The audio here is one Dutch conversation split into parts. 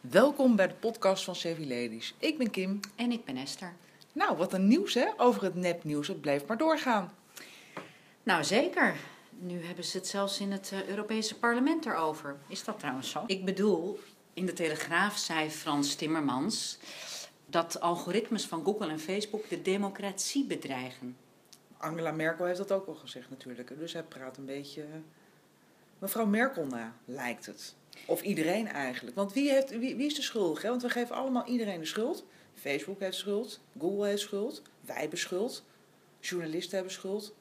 Welkom bij de podcast van Savvy Ladies. Ik ben Kim. En ik ben Esther. Nou, wat een nieuws hè, over het nepnieuws. Het blijft maar doorgaan. Nou, zeker. Nu hebben ze het zelfs in het uh, Europese parlement erover. Is dat trouwens zo? Ik bedoel, in de Telegraaf zei Frans Timmermans dat algoritmes van Google en Facebook de democratie bedreigen. Angela Merkel heeft dat ook al gezegd natuurlijk. Dus hij praat een beetje mevrouw Merkel na, lijkt het. Of iedereen eigenlijk. Want wie, heeft, wie, wie is de schuldig? Want we geven allemaal iedereen de schuld. Facebook heeft schuld, Google heeft schuld, wij hebben schuld, journalisten hebben schuld.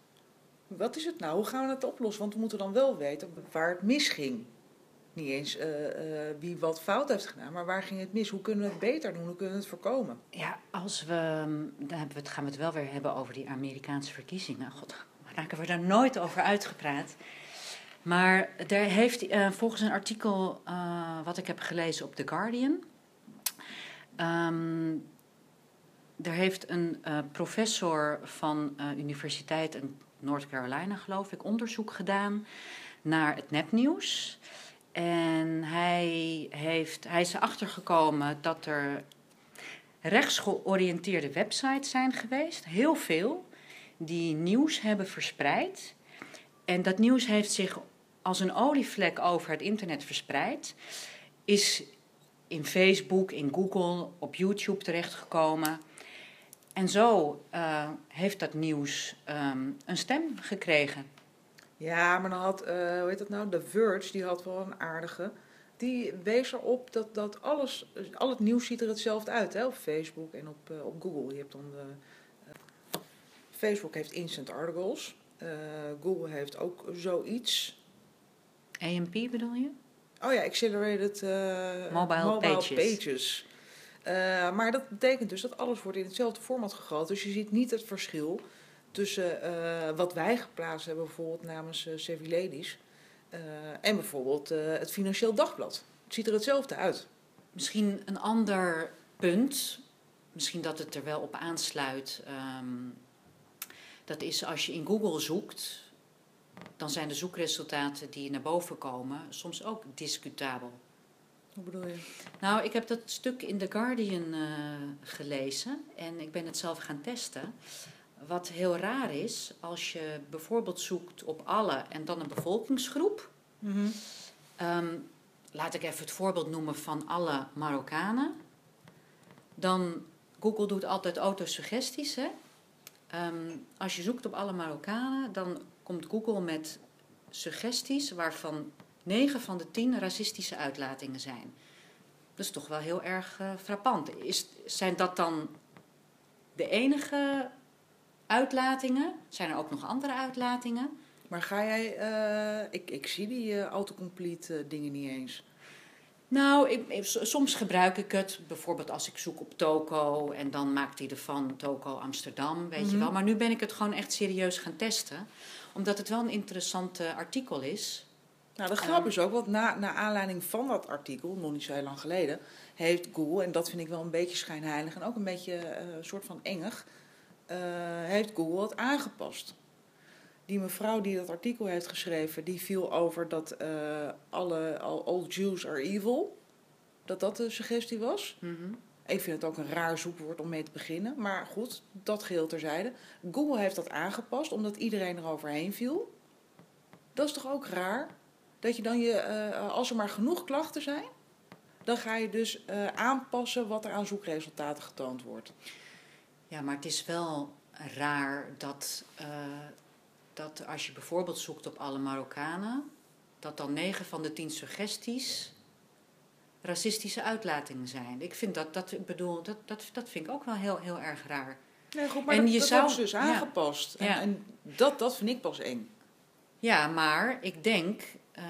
Wat is het nou? Hoe gaan we het oplossen? Want we moeten dan wel weten waar het misging. Niet eens uh, uh, wie wat fout heeft gedaan, maar waar ging het mis? Hoe kunnen we het beter doen? Hoe kunnen we het voorkomen? Ja, als we, dan hebben we het, gaan we het wel weer hebben over die Amerikaanse verkiezingen. God, raken we daar nooit over uitgepraat. Maar er heeft uh, volgens een artikel uh, wat ik heb gelezen op The Guardian. Um, er heeft een uh, professor van Universiteit in North Carolina, geloof ik, onderzoek gedaan naar het nepnieuws. En hij, heeft, hij is erachter gekomen dat er rechtsgeoriënteerde websites zijn geweest, heel veel, die nieuws hebben verspreid. En dat nieuws heeft zich als een olievlek over het internet verspreid, is in Facebook, in Google, op YouTube terechtgekomen. En zo uh, heeft dat nieuws um, een stem gekregen. Ja, maar dan had, uh, hoe heet dat nou, The Verge, die had wel een aardige. Die wees erop dat, dat alles, al het nieuws ziet er hetzelfde uit, hè, op Facebook en op, uh, op Google. Je hebt dan de, Facebook heeft instant articles. Google heeft ook zoiets. AMP bedoel je? Oh ja, Accelerated uh, Mobile, Mobile, Pages. pages. Uh, maar dat betekent dus dat alles wordt in hetzelfde format gegoten. Dus je ziet niet het verschil tussen uh, wat wij geplaatst hebben, bijvoorbeeld namens uh, Savvy Ladies, en bijvoorbeeld het Financieel Dagblad. Het ziet er hetzelfde uit. Misschien een ander punt, misschien dat het er wel op aansluit. Um, dat is als je in Google zoekt, dan zijn de zoekresultaten die naar boven komen soms ook discutabel. Hoe bedoel je? Nou, ik heb dat stuk in The Guardian uh, gelezen en ik ben het zelf gaan testen. Wat heel raar is, als je bijvoorbeeld zoekt op alle en dan een bevolkingsgroep. Mm -hmm. um, laat ik even het voorbeeld noemen van alle Marokkanen. Dan, Google doet altijd autosuggesties. Hè? Um, als je zoekt op alle Marokkanen, dan komt Google met suggesties waarvan 9 van de 10 racistische uitlatingen zijn. Dat is toch wel heel erg uh, frappant. Is, zijn dat dan de enige uitlatingen? Zijn er ook nog andere uitlatingen? Maar ga jij, uh, ik, ik zie die uh, autocomplete dingen niet eens. Nou, ik, soms gebruik ik het bijvoorbeeld als ik zoek op Toko en dan maakt hij ervan Toko Amsterdam, weet mm -hmm. je wel. Maar nu ben ik het gewoon echt serieus gaan testen, omdat het wel een interessant artikel is. Nou, de grap Um, is ook, want na, na aanleiding van dat artikel, nog niet zo heel lang geleden, heeft Google, en dat vind ik wel een beetje schijnheilig en ook een beetje een uh, soort van engig, uh, heeft Google het aangepast die mevrouw die dat artikel heeft geschreven, die viel over dat uh, alle all, all Jews are evil. Dat dat de suggestie was. Mm -hmm. Ik vind het ook een raar zoekwoord om mee te beginnen. Maar goed, dat geheel terzijde. Google heeft dat aangepast omdat iedereen er overheen viel. Dat is toch ook raar? Dat je dan je, uh, als er maar genoeg klachten zijn, dan ga je dus uh, aanpassen wat er aan zoekresultaten getoond wordt. Ja, maar het is wel raar dat dat als je bijvoorbeeld zoekt op alle Marokkanen, dat dan 9 van de 10 suggesties racistische uitlatingen zijn. Ik vind dat, dat, ik bedoel, dat, dat, dat vind ik ook wel heel, heel erg raar. Nee, goed, maar en dat, je dat zou, dus aangepast. Ja, en, ja. en dat, dat vind ik pas eng. Ja, maar ik denk uh,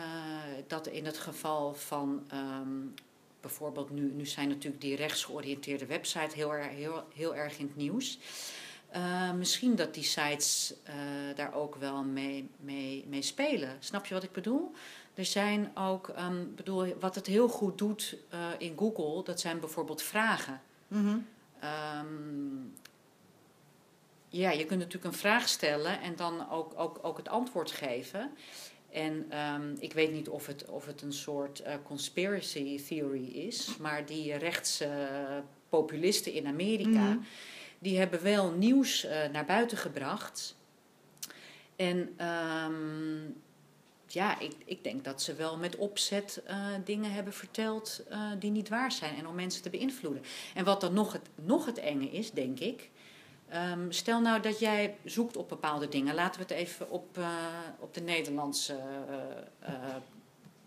dat in het geval van um, bijvoorbeeld nu, nu zijn natuurlijk die rechtsgeoriënteerde websites heel, heel, heel erg in het nieuws. Uh, misschien dat die sites uh, daar ook wel mee, mee, mee spelen. Snap je wat ik bedoel? Er zijn ook, um, bedoel, wat het heel goed doet uh, in Google, dat zijn bijvoorbeeld vragen. Mm -hmm. um, ja, je kunt natuurlijk een vraag stellen en dan ook, ook, ook het antwoord geven. En ehm, ik weet niet of het, of het een soort uh, conspiracy theory is, maar die rechtse populisten in Amerika, Mhm. die hebben wel nieuws eh, naar buiten gebracht. En ehm, ja, ik, ik denk dat ze wel met opzet eh, dingen hebben verteld eh, die niet waar zijn en om mensen te beïnvloeden. En wat dan nog het, nog het enge is, denk ik. ehm, stel nou dat jij zoekt op bepaalde dingen. Laten we het even op, eh, op de Nederlandse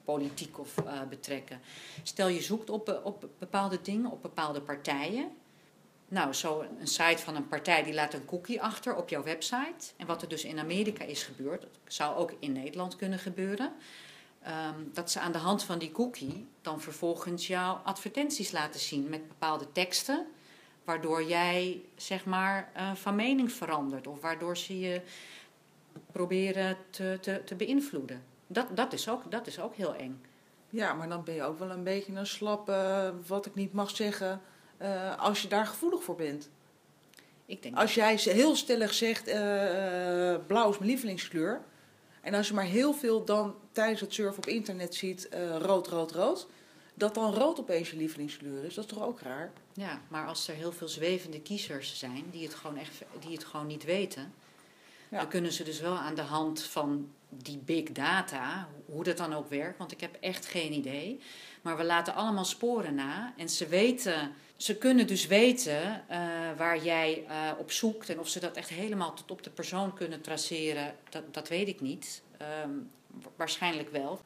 politiek of, betrekken. Stel je zoekt op, op bepaalde dingen, op bepaalde partijen. Nou, zo een site van een partij die laat een cookie achter op jouw website. En wat er dus in Amerika is gebeurd, dat zou ook in Nederland kunnen gebeuren. ehm, dat ze aan de hand van die cookie dan vervolgens jouw advertenties laten zien met bepaalde teksten. Waardoor jij zeg maar eh, van mening verandert. Of waardoor ze je proberen te, te, te beïnvloeden. Dat, dat, is ook, dat is ook heel eng. Ja, maar dan ben je ook wel een beetje een slap, eh, wat ik niet mag zeggen, eh, als je daar gevoelig voor bent. Ik denk Als jij heel stellig zegt, eh, blauw is mijn lievelingskleur. En als je maar heel veel dan tijdens het surfen op internet ziet, eh, rood, rood, rood. Dat dan rood opeens je lievelingskleur is, dat is toch ook raar? Ja, maar als er heel veel zwevende kiezers zijn die het gewoon, echt, die het gewoon niet weten, Ja. dan kunnen ze dus wel aan de hand van die big data, hoe dat dan ook werkt, want ik heb echt geen idee. Maar we laten allemaal sporen na en ze weten, ze kunnen dus weten eh, waar jij eh, op zoekt en of ze dat echt helemaal tot op de persoon kunnen traceren, dat, dat weet ik niet. Ehm, wa- waarschijnlijk wel.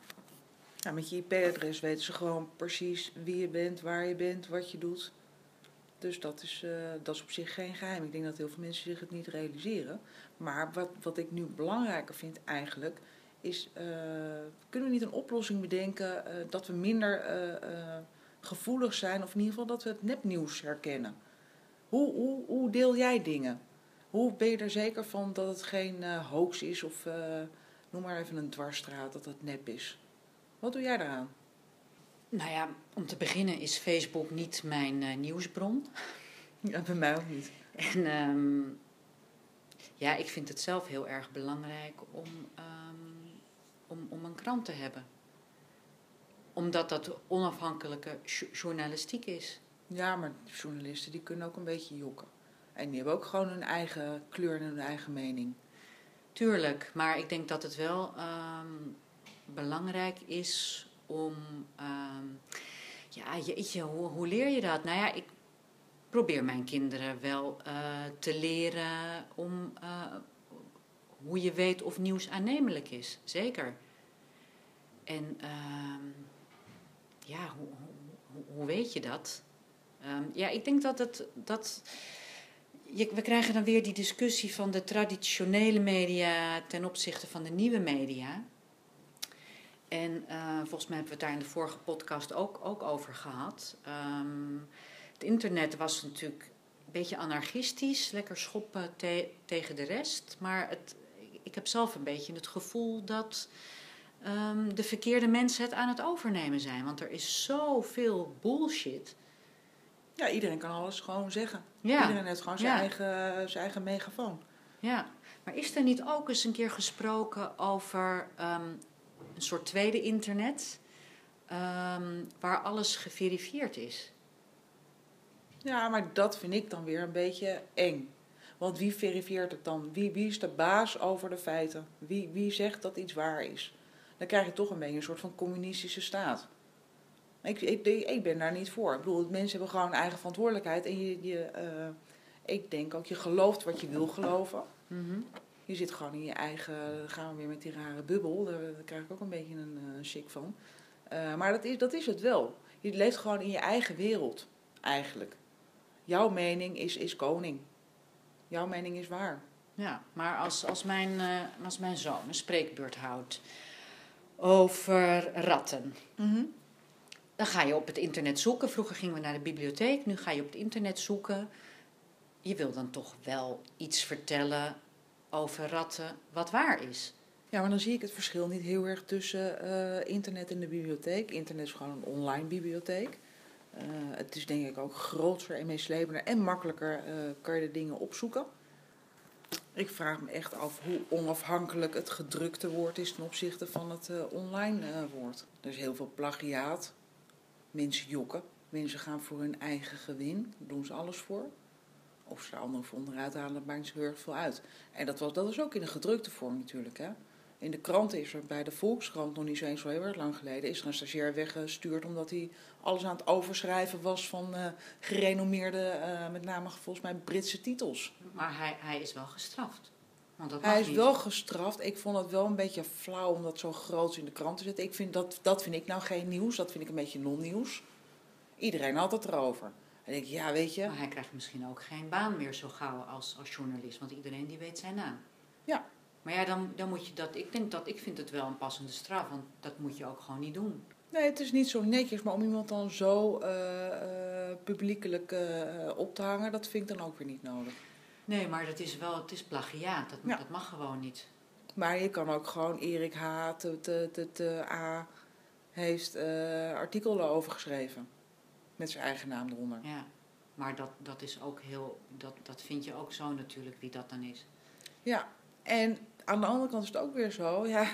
Ja, met je IP-adres weten ze gewoon precies wie je bent, waar je bent, wat je doet. Dus dat is, eh, dat is op zich geen geheim. Ik denk dat heel veel mensen zich het niet realiseren. Maar wat, wat ik nu belangrijker vind eigenlijk, is eh, kunnen we niet een oplossing bedenken eh, dat we minder eh, gevoelig zijn, of in ieder geval dat we het nepnieuws herkennen. Hoe, hoe, hoe deel jij dingen? Hoe ben je er zeker van dat het geen hoax is of noem maar even een dwarsstraat, dat het nep is? Wat doe jij daaraan? Nou ja, om te beginnen is Facebook niet mijn nieuwsbron. Ja, bij mij ook niet. En ehm, ja, ik vind het zelf heel erg belangrijk om, ehm, om, om een krant te hebben. Omdat dat onafhankelijke jo- journalistiek is. Ja, maar journalisten die kunnen ook een beetje jokken. En die hebben ook gewoon hun eigen kleur en hun eigen mening. Tuurlijk, maar ik denk dat het wel ehm, belangrijk is om. ehm, ja, jeetje, hoe, hoe leer je dat? Nou ja, ik probeer mijn kinderen wel eh, te leren om eh, hoe je weet of nieuws aannemelijk is. Zeker. En ehm, ja, hoe, hoe, hoe- weet je dat? Ehm, ja, ik denk dat het. Dat, we krijgen dan weer die discussie van de traditionele media ten opzichte van de nieuwe media. En eh, volgens mij hebben we het daar in de vorige podcast ook, ook over gehad. Ehm, het internet was natuurlijk een beetje anarchistisch, lekker schoppen te- tegen de rest. Maar het, ik heb zelf een beetje het gevoel dat ehm, de verkeerde mensen het aan het overnemen zijn. Want er is zoveel bullshit. Ja, iedereen kan alles gewoon zeggen. Ja. Iedereen heeft gewoon zijn, Ja. eigen, zijn eigen megafoon. Ja, maar is er niet ook eens een keer gesproken over ehm, een soort tweede internet, ehm, waar alles geverifieerd is? Ja, maar dat vind ik dan weer een beetje eng. Want wie verifieert het dan? Wie, wie is de baas over de feiten? Wie, wie zegt dat iets waar is? Dan krijg je toch een beetje een soort van communistische staat. Ik, ik, ik ben daar niet voor. Ik bedoel, mensen hebben gewoon eigen verantwoordelijkheid. En je, je, eh, ik denk ook, je gelooft wat je wil geloven. Mhm. Je zit gewoon in je eigen, dan gaan we weer met die rare bubbel, daar, daar krijg ik ook een beetje een eh chic van. Eh, maar dat is, dat is het wel. Je leeft gewoon in je eigen wereld, eigenlijk. Jouw mening is, is koning. Jouw mening is waar. Ja, maar als, als, mijn, als mijn zoon een spreekbeurt houdt over ratten, dan ga je op het internet zoeken. Vroeger gingen we naar de bibliotheek, nu ga je op het internet zoeken. Je wil dan toch wel iets vertellen over ratten wat waar is. Ja, maar dan zie ik het verschil niet heel erg tussen eh, internet en de bibliotheek. Internet is gewoon een online bibliotheek. Eh, het is denk ik ook groter en meeslepender en makkelijker eh, kan je de dingen opzoeken. Ik vraag me echt af hoe onafhankelijk het gedrukte woord is ten opzichte van het uh, online uh, woord. Er is heel veel plagiaat. Mensen jokken. Mensen gaan voor hun eigen gewin. Daar doen ze alles voor. Of ze er anderen voor onderuit halen, maakt ze heel erg veel uit. En dat was, dat was ook in de gedrukte vorm natuurlijk. Hè? In de krant is er bij de Volkskrant nog niet zo eens zo heel erg lang geleden... is er een stagiair weggestuurd omdat hij alles aan het overschrijven was... van uh, gerenommeerde, uh, met name volgens mij Britse titels. Maar hij, hij is wel gestraft. Want dat hij is niet. wel gestraft. Ik vond het wel een beetje flauw om dat zo groot in de krant te zetten. Ik vind dat, dat vind ik nou geen nieuws. Dat vind ik een beetje non-nieuws. Iedereen had het erover. En ik, ja, weet je. Maar hij krijgt misschien ook geen baan meer zo gauw als, als journalist, want iedereen die weet zijn naam. Ja. Maar ja, dan, dan moet je dat. Ik denk dat ik vind het wel een passende straf, want dat moet je ook gewoon niet doen. Nee, het is niet zo netjes, maar om iemand dan zo uh, uh, publiekelijk uh, op te hangen, dat vind ik dan ook weer niet nodig. Nee, maar dat is wel, het is plagiaat, dat, ja. dat mag gewoon niet. Maar je kan ook gewoon Erik H. de, de, de, de A. heeft artikelen over geschreven. Met zijn eigen naam eronder. Ja, maar dat, dat is ook heel. Dat, dat vind je ook zo natuurlijk, wie dat dan is. Ja, en aan de andere kant is het ook weer zo. Ja,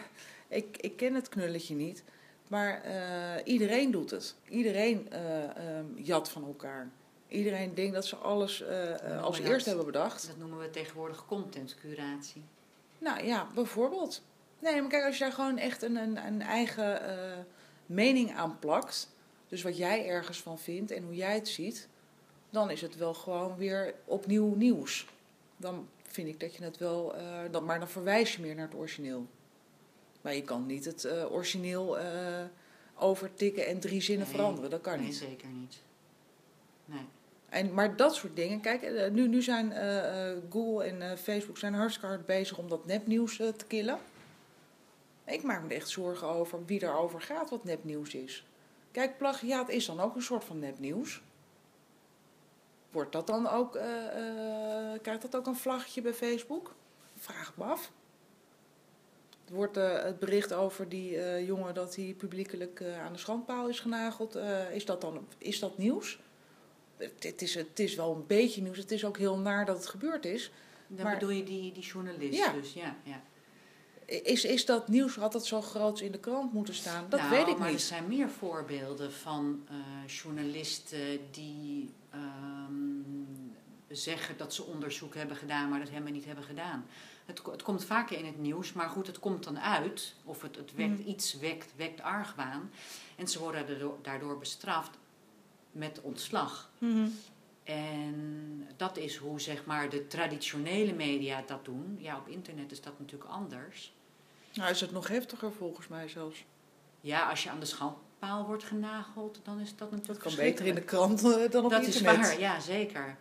ik, ik ken het knulletje niet. Maar uh, iedereen doet het. Iedereen uh, um, jat van elkaar. Iedereen denkt dat ze alles uh, als eerst hebben bedacht. Dat noemen we tegenwoordig contentcuratie. Nou ja, bijvoorbeeld. Nee, maar kijk, als je daar gewoon echt een, een, een eigen mening aan plakt dus wat jij ergens van vindt en hoe jij het ziet, dan is het wel gewoon weer opnieuw nieuws. Dan vind ik dat je het wel, uh, dan, maar dan verwijs je meer naar het origineel. Maar je kan niet het uh, origineel uh, overtikken en drie zinnen nee, veranderen. Dat kan nee, niet. zeker niet. Nee. En, maar dat soort dingen, kijk, nu, nu zijn Google en Facebook zijn hartstikke hard bezig om dat nepnieuws te killen. Ik maak me echt zorgen over wie daarover gaat wat nepnieuws is. Kijk, plagiaat is dan ook een soort van nepnieuws. Wordt dat dan ook, uh, uh, krijgt dat ook een vlaggetje bij Facebook? Vraag me af. Wordt uh, het bericht over die jongen dat hij publiekelijk aan de schandpaal is genageld, is, dat dan, is dat nieuws? Het, het, is, het is wel een beetje nieuws. Het is ook heel naar dat het gebeurd is. Dan maar, bedoel je die, die journalist ja. dus, ja. ja. Is, is dat nieuws, had dat zo groot in de krant moeten staan? Dat nou, weet ik maar niet. er zijn meer voorbeelden van uh, journalisten die um, zeggen dat ze onderzoek hebben gedaan, maar dat helemaal niet hebben gedaan. Het, het, komt vaker in het nieuws, maar goed, het komt dan uit, of het, het wekt, mm. iets wekt, wekt argwaan. En ze worden daardoor, daardoor bestraft met ontslag. Mm -hmm. En dat is hoe zeg maar, de traditionele media dat doen. Ja, op internet is dat natuurlijk anders. Nou, is het nog heftiger volgens mij zelfs. Ja, als je aan de schandpaal wordt genageld, dan is dat natuurlijk Dat kan beter in de krant uh, dan op internet. Dat is waar, ja, zeker.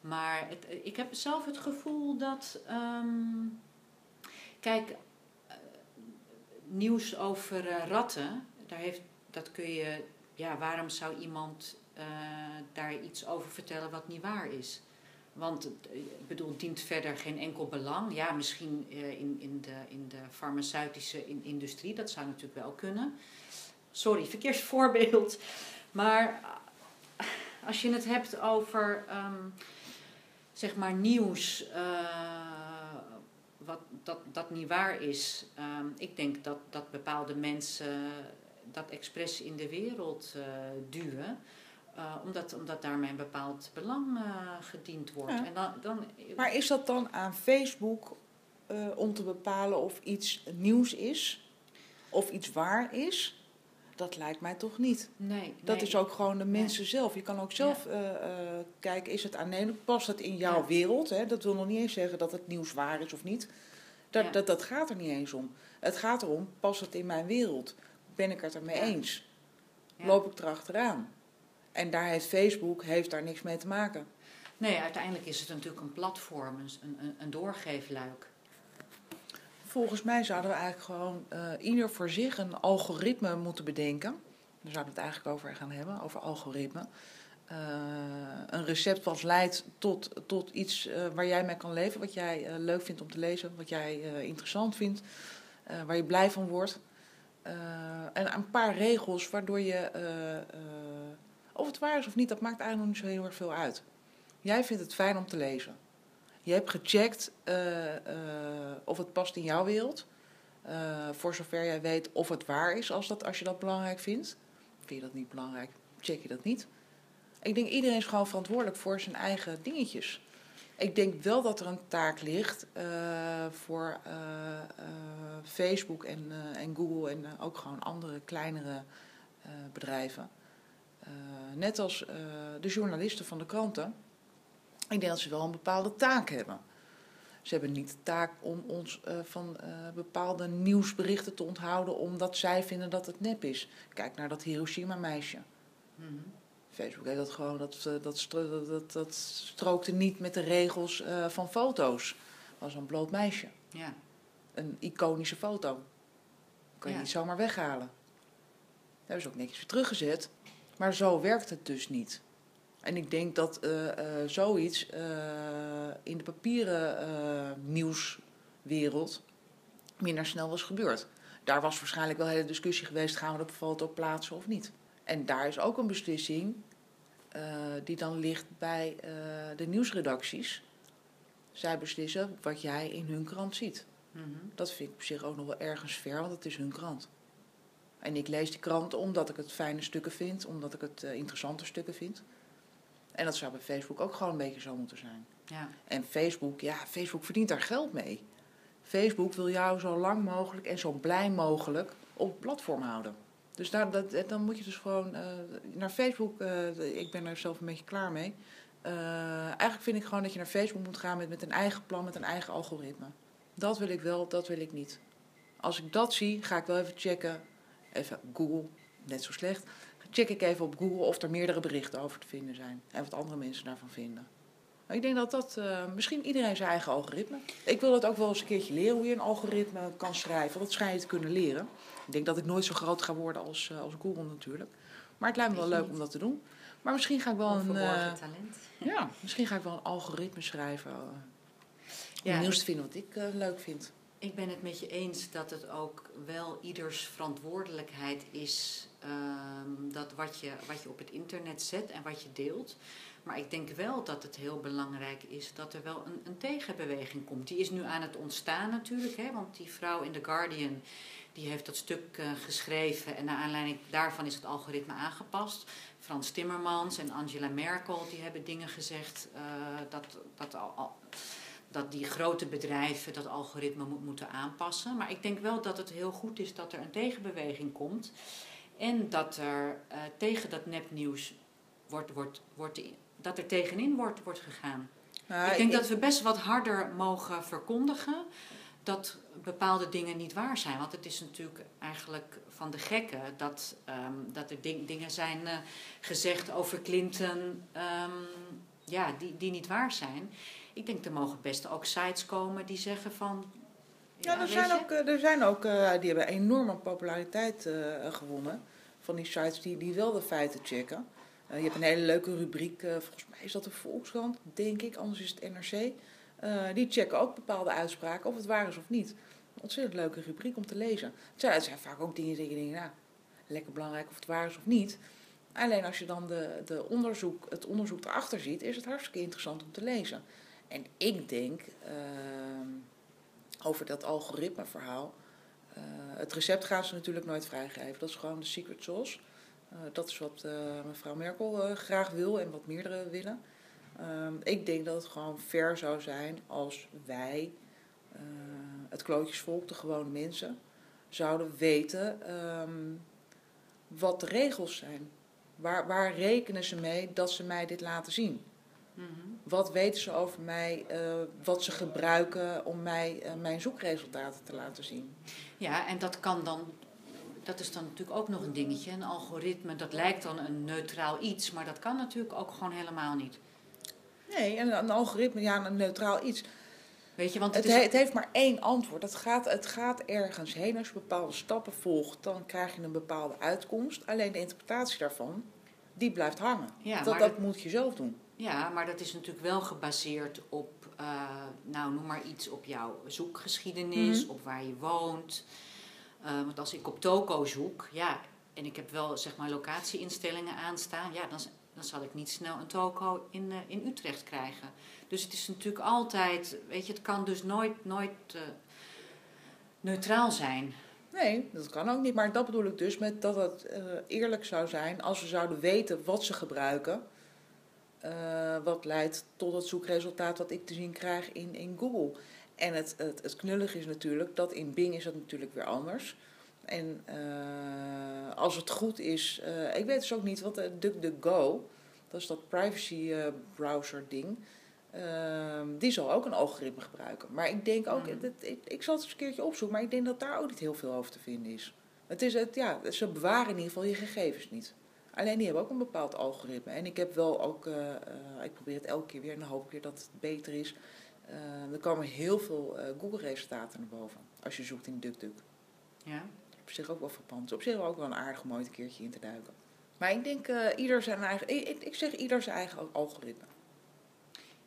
Maar het, ik heb zelf het gevoel dat... Um, kijk, uh, nieuws over uh, ratten, daar heeft, dat kun je... Ja, waarom zou iemand daar iets over vertellen wat niet waar is? Want ik bedoel, dient verder geen enkel belang. Ja, misschien in, in, de, in de farmaceutische industrie, dat zou natuurlijk wel kunnen. Sorry, verkeerd voorbeeld. Maar als je het hebt over, um, zeg maar, nieuws, wat, dat, dat niet waar is. Um, ik denk dat, dat bepaalde mensen dat expres in de wereld duwen. Uh, omdat, omdat daarmee een bepaald belang uh, gediend wordt. Ja. En dan, dan, maar is dat dan aan Facebook uh, om te bepalen of iets nieuws is? Of iets waar is? Dat lijkt mij toch niet. Nee. Dat nee. is ook gewoon de mensen nee. zelf. Je kan ook zelf ja. kijken, is het aannemelijk? Past het in jouw ja. wereld? Hè? Dat wil nog niet eens zeggen dat het nieuws waar is of niet. Dat, dat, dat gaat er niet eens om. Het gaat erom, past het in mijn wereld? Ben ik het ermee eens? Loop ik erachteraan? En daar heeft Facebook heeft daar niks mee te maken. Nee, uiteindelijk is het natuurlijk een platform, een, een, een doorgeefluik. Volgens mij zouden we eigenlijk gewoon uh, ieder voor zich een algoritme moeten bedenken. Daar zouden we het eigenlijk over gaan hebben, over algoritme. Uh, een recept wat leidt tot, tot iets uh, waar jij mee kan leven, wat jij leuk vindt om te lezen, wat jij interessant vindt, waar je blij van wordt. en een paar regels waardoor je of het waar is of niet, dat maakt eigenlijk nog niet zo heel erg veel uit. Jij vindt het fijn om te lezen. Je hebt gecheckt eh, eh, of het past in jouw wereld. Eh, voor zover jij weet of het waar is als, dat, als je dat belangrijk vindt. Vind je dat niet belangrijk, check je dat niet. Ik denk iedereen is gewoon verantwoordelijk voor zijn eigen dingetjes. Ik denk wel dat er een taak ligt voor Facebook en, en Google en ook gewoon andere kleinere bedrijven. Eh, net als eh, de journalisten van de kranten. Ik denk dat ze wel een bepaalde taak hebben. Ze hebben niet de taak om ons eh, van bepaalde nieuwsberichten te onthouden omdat zij vinden dat het nep is. Kijk naar dat Hiroshima-meisje. Mhm. Facebook heeft dat gewoon, dat, dat, dat, dat, strookte niet met de regels van foto's. Het was een bloot meisje. Ja. Een iconische foto. Kan je Ja. niet zomaar weghalen. Dat hebben ze ook netjes weer teruggezet. Maar zo werkt het dus niet. En ik denk dat eh, eh, zoiets eh, in de papieren nieuwswereld minder snel was gebeurd. Daar was waarschijnlijk wel een hele discussie geweest: gaan we dat op foto plaatsen of niet? En daar is ook een beslissing die dan ligt bij de nieuwsredacties. Zij beslissen wat jij in hun krant ziet. Mhm. Dat vind ik op zich ook nog wel ergens ver, want het is hun krant. En ik lees die krant omdat ik het fijne stukken vind, omdat ik het eh, interessante stukken vind. En dat zou bij Facebook ook gewoon een beetje zo moeten zijn. Ja. En Facebook, ja, Facebook verdient daar geld mee. Facebook wil jou zo lang mogelijk en zo blij mogelijk op het platform houden. Dus daar, dat, eh, dan moet je dus gewoon eh, naar Facebook. ik ben er zelf een beetje klaar mee. Eigenlijk vind ik gewoon dat je naar Facebook moet gaan met, met een eigen plan, met een eigen algoritme. Dat wil ik wel, dat wil ik niet. Als ik dat zie, ga ik wel even checken. Even Google, net zo slecht. Check ik even op Google of er meerdere berichten over te vinden zijn. En wat andere mensen daarvan vinden. Maar Ik denk dat dat eh, misschien iedereen zijn eigen algoritme. Ik wil dat ook wel eens een keertje leren hoe je een algoritme kan schrijven. Dat schijn je te kunnen leren. Ik denk dat ik nooit zo groot ga worden als, eh, als Google natuurlijk. Maar het lijkt me wel leuk om dat te doen. Maar misschien ga ik wel een, eh, talent. ja, misschien ga ik wel een algoritme schrijven. om Ja, nieuws te vinden wat ik leuk vind. Ik ben het met je eens dat het ook wel ieders verantwoordelijkheid is ehm, dat wat je, wat je op het internet zet en wat je deelt. Maar ik denk wel dat het heel belangrijk is dat er wel een, een tegenbeweging komt. Die is nu aan het ontstaan natuurlijk, hè, want die vrouw in The Guardian die heeft dat stuk eh, geschreven en naar aanleiding daarvan is het algoritme aangepast. Frans Timmermans en Angela Merkel die hebben dingen gezegd eh, dat, dat al, al- dat die grote bedrijven dat algoritme moet, moeten aanpassen. Maar ik denk wel dat het heel goed is dat er een tegenbeweging komt. En dat er eh, tegen dat nepnieuws wordt, wordt, wordt, dat er tegenin wordt, wordt gegaan. Nou, ik denk dat we best wat harder mogen verkondigen dat bepaalde dingen niet waar zijn. Want het is natuurlijk eigenlijk van de gekken dat, ehm, dat er ding- dingen zijn eh, gezegd over Clinton ehm, ja, die, die niet waar zijn. Ik denk er mogen best ook sites komen die zeggen van. Ja, er weet zijn je, ook, eh, er zijn ook eh, die hebben enorme populariteit eh, gewonnen. Van die sites die, die wel de feiten checken. Eh, je hebt een hele leuke rubriek, eh, volgens mij is dat de Volkskrant, denk ik, anders is het NRC. Eh, die checken ook bepaalde uitspraken, of het waar is of niet. Een ontzettend leuke rubriek om te lezen. Het zijn, het zijn vaak ook dingen die je denkt, nou, lekker belangrijk of het waar is of niet. Alleen als je dan de, de onderzoek, het onderzoek erachter ziet, is het hartstikke interessant om te lezen. En ik denk, ehm, over dat algoritmeverhaal. eh het recept gaan ze natuurlijk nooit vrijgeven. Dat is gewoon de secret sauce. Eh, dat is wat eh, mevrouw Merkel graag wil en wat meerdere willen. Ehm, ik denk dat het gewoon fair zou zijn als wij, het klootjesvolk, de gewone mensen, zouden weten ehm, wat de regels zijn. Waar, waar rekenen ze mee dat ze mij dit laten zien? Mhm. Wat weten ze over mij, eh, wat ze gebruiken om mij eh, mijn zoekresultaten te laten zien? Ja, en dat kan dan. Dat is dan natuurlijk ook nog een dingetje. Een algoritme, dat lijkt dan een neutraal iets, maar dat kan natuurlijk ook gewoon helemaal niet. Nee, en een algoritme, ja, een neutraal iets. Weet je, want Het, het is. he- het heeft maar één antwoord. Het gaat, het gaat ergens heen. Als je bepaalde stappen volgt, dan krijg je een bepaalde uitkomst. Alleen de interpretatie daarvan, die blijft hangen. Ja, dat dat- moet je zelf doen. Ja, maar dat is natuurlijk wel gebaseerd op, eh, nou noem maar iets, op jouw zoekgeschiedenis, Mhm. op waar je woont. Eh, want als ik op toko zoek, ja, en ik heb wel zeg maar locatieinstellingen aanstaan, ja, dan, dan zal ik niet snel een toko in, eh, in Utrecht krijgen. Dus het is natuurlijk altijd, weet je, het kan dus nooit, nooit neutraal zijn. Nee, dat kan ook niet. Maar dat bedoel ik dus met dat het eerlijk zou zijn als we zouden weten wat ze gebruiken. Eh, wat leidt tot het zoekresultaat wat ik te zien krijg in, in Google. En het, het, het knullige is natuurlijk dat in Bing is dat natuurlijk weer anders. En eh, als het goed is, eh, ik weet dus ook niet wat de DuckDuckGo, dat is dat privacy browser ding. Ehm, die zal ook een algoritme gebruiken. Maar ik denk ook, Mhm. dat, ik, ik zal het eens een keertje opzoeken, maar ik denk dat daar ook niet heel veel over te vinden is. Het is het, ja, ze bewaren in ieder geval je gegevens niet. Alleen die hebben ook een bepaald algoritme. En ik heb wel ook, eh, eh, ik probeer het elke keer weer en dan hoop ik weer dat het beter is. Eh, er komen heel veel Google-resultaten naar boven als je zoekt in DuckDuck. Ja? Op zich ook wel verpand. Op zich ook wel een aardig om ooit een keertje in te duiken. Maar ik denk, ieder zijn eigen, ik, ik, ik zeg ieder zijn eigen algoritme.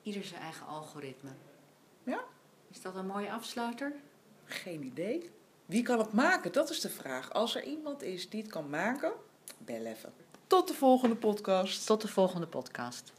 Ieder zijn eigen algoritme. Ja. Is dat een mooie afsluiter? Geen idee. Wie kan het maken? Dat is de vraag. Als er iemand is die het kan maken, bel even. Tot de volgende podcast. Tot de volgende podcast.